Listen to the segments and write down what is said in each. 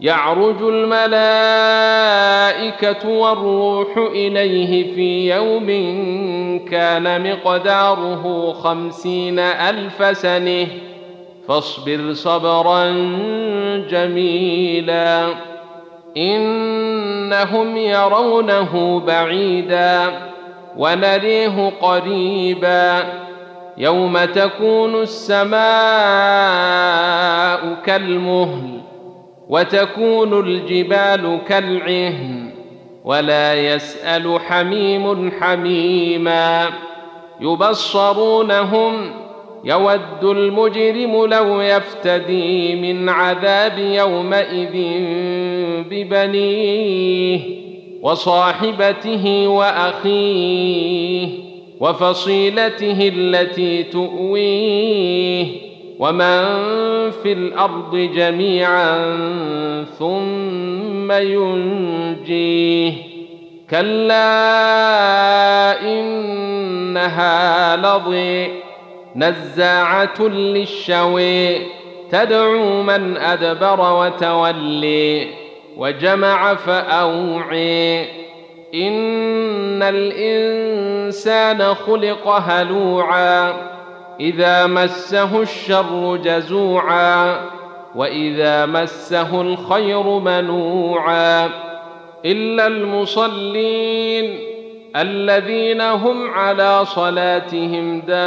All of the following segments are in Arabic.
يعرج الملائكة والروح إليه في يوم كان مقداره خمسين ألف سنة. فاصبر صبرا جميلا. إنهم يرونه بعيدا ونريه قريبا. يوم تكون السماء كالمهل وتكون الجبال كالعهن ولا يسأل حميم حميما. يبصرونهم يود المجرم لو يفتدي من عذاب يومئذ ببنيه وصاحبته وأخيه وفصيلته التي تؤويه. ومن في الأرض جميعا ثم ينجيه كلا انها لظي نزاعه للشوي تدعو من ادبر وتولي وجمع فاوعي ان الانسان خلق هلوعا إذا مسه الشر جزوعا وإذا مسه الخير منوعا إلا المصلين الذين هم على صلاتهم دائمون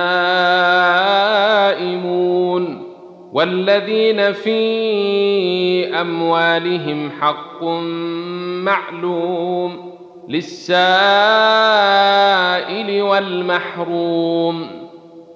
والذين في أموالهم حق معلوم للسائل والمحروم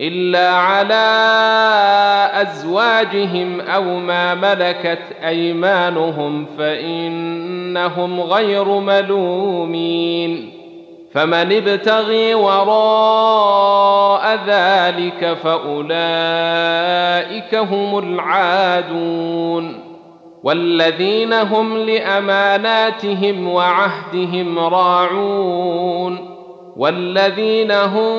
إلا على أزواجهم أو ما ملكت أيمانهم فإنهم غير ملومين فمن ابتغي وراء ذلك فأولئك هم العادون والذين هم لأماناتهم وعهدهم راعون والذين هم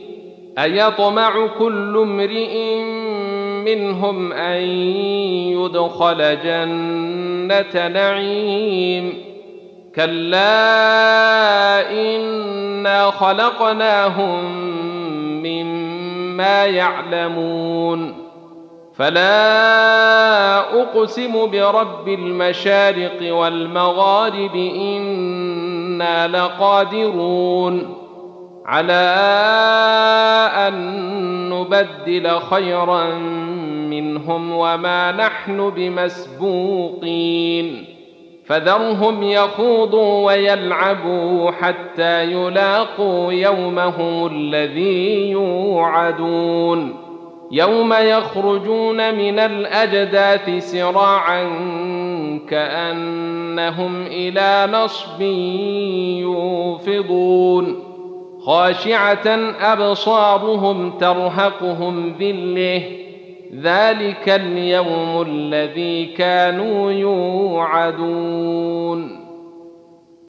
أيطمع كل امرئ منهم أن يدخل جنة نعيم. كلا إنا خلقناهم مما يعلمون. فلا أقسم برب المشارق والمغارب إنا لقادرون. على أن نبدل خيرا منهم وما نحن بمسبوقين. فذرهم يخوضوا ويلعبوا حتى يلاقوا يومهم الذي يوعدون. يوم يخرجون من الأجداث سراعا كأنهم إلى نصب يوفضون. خاشعة أبصارهم ترهقهم ذلة. ذلك اليوم الذي كانوا يوعدون.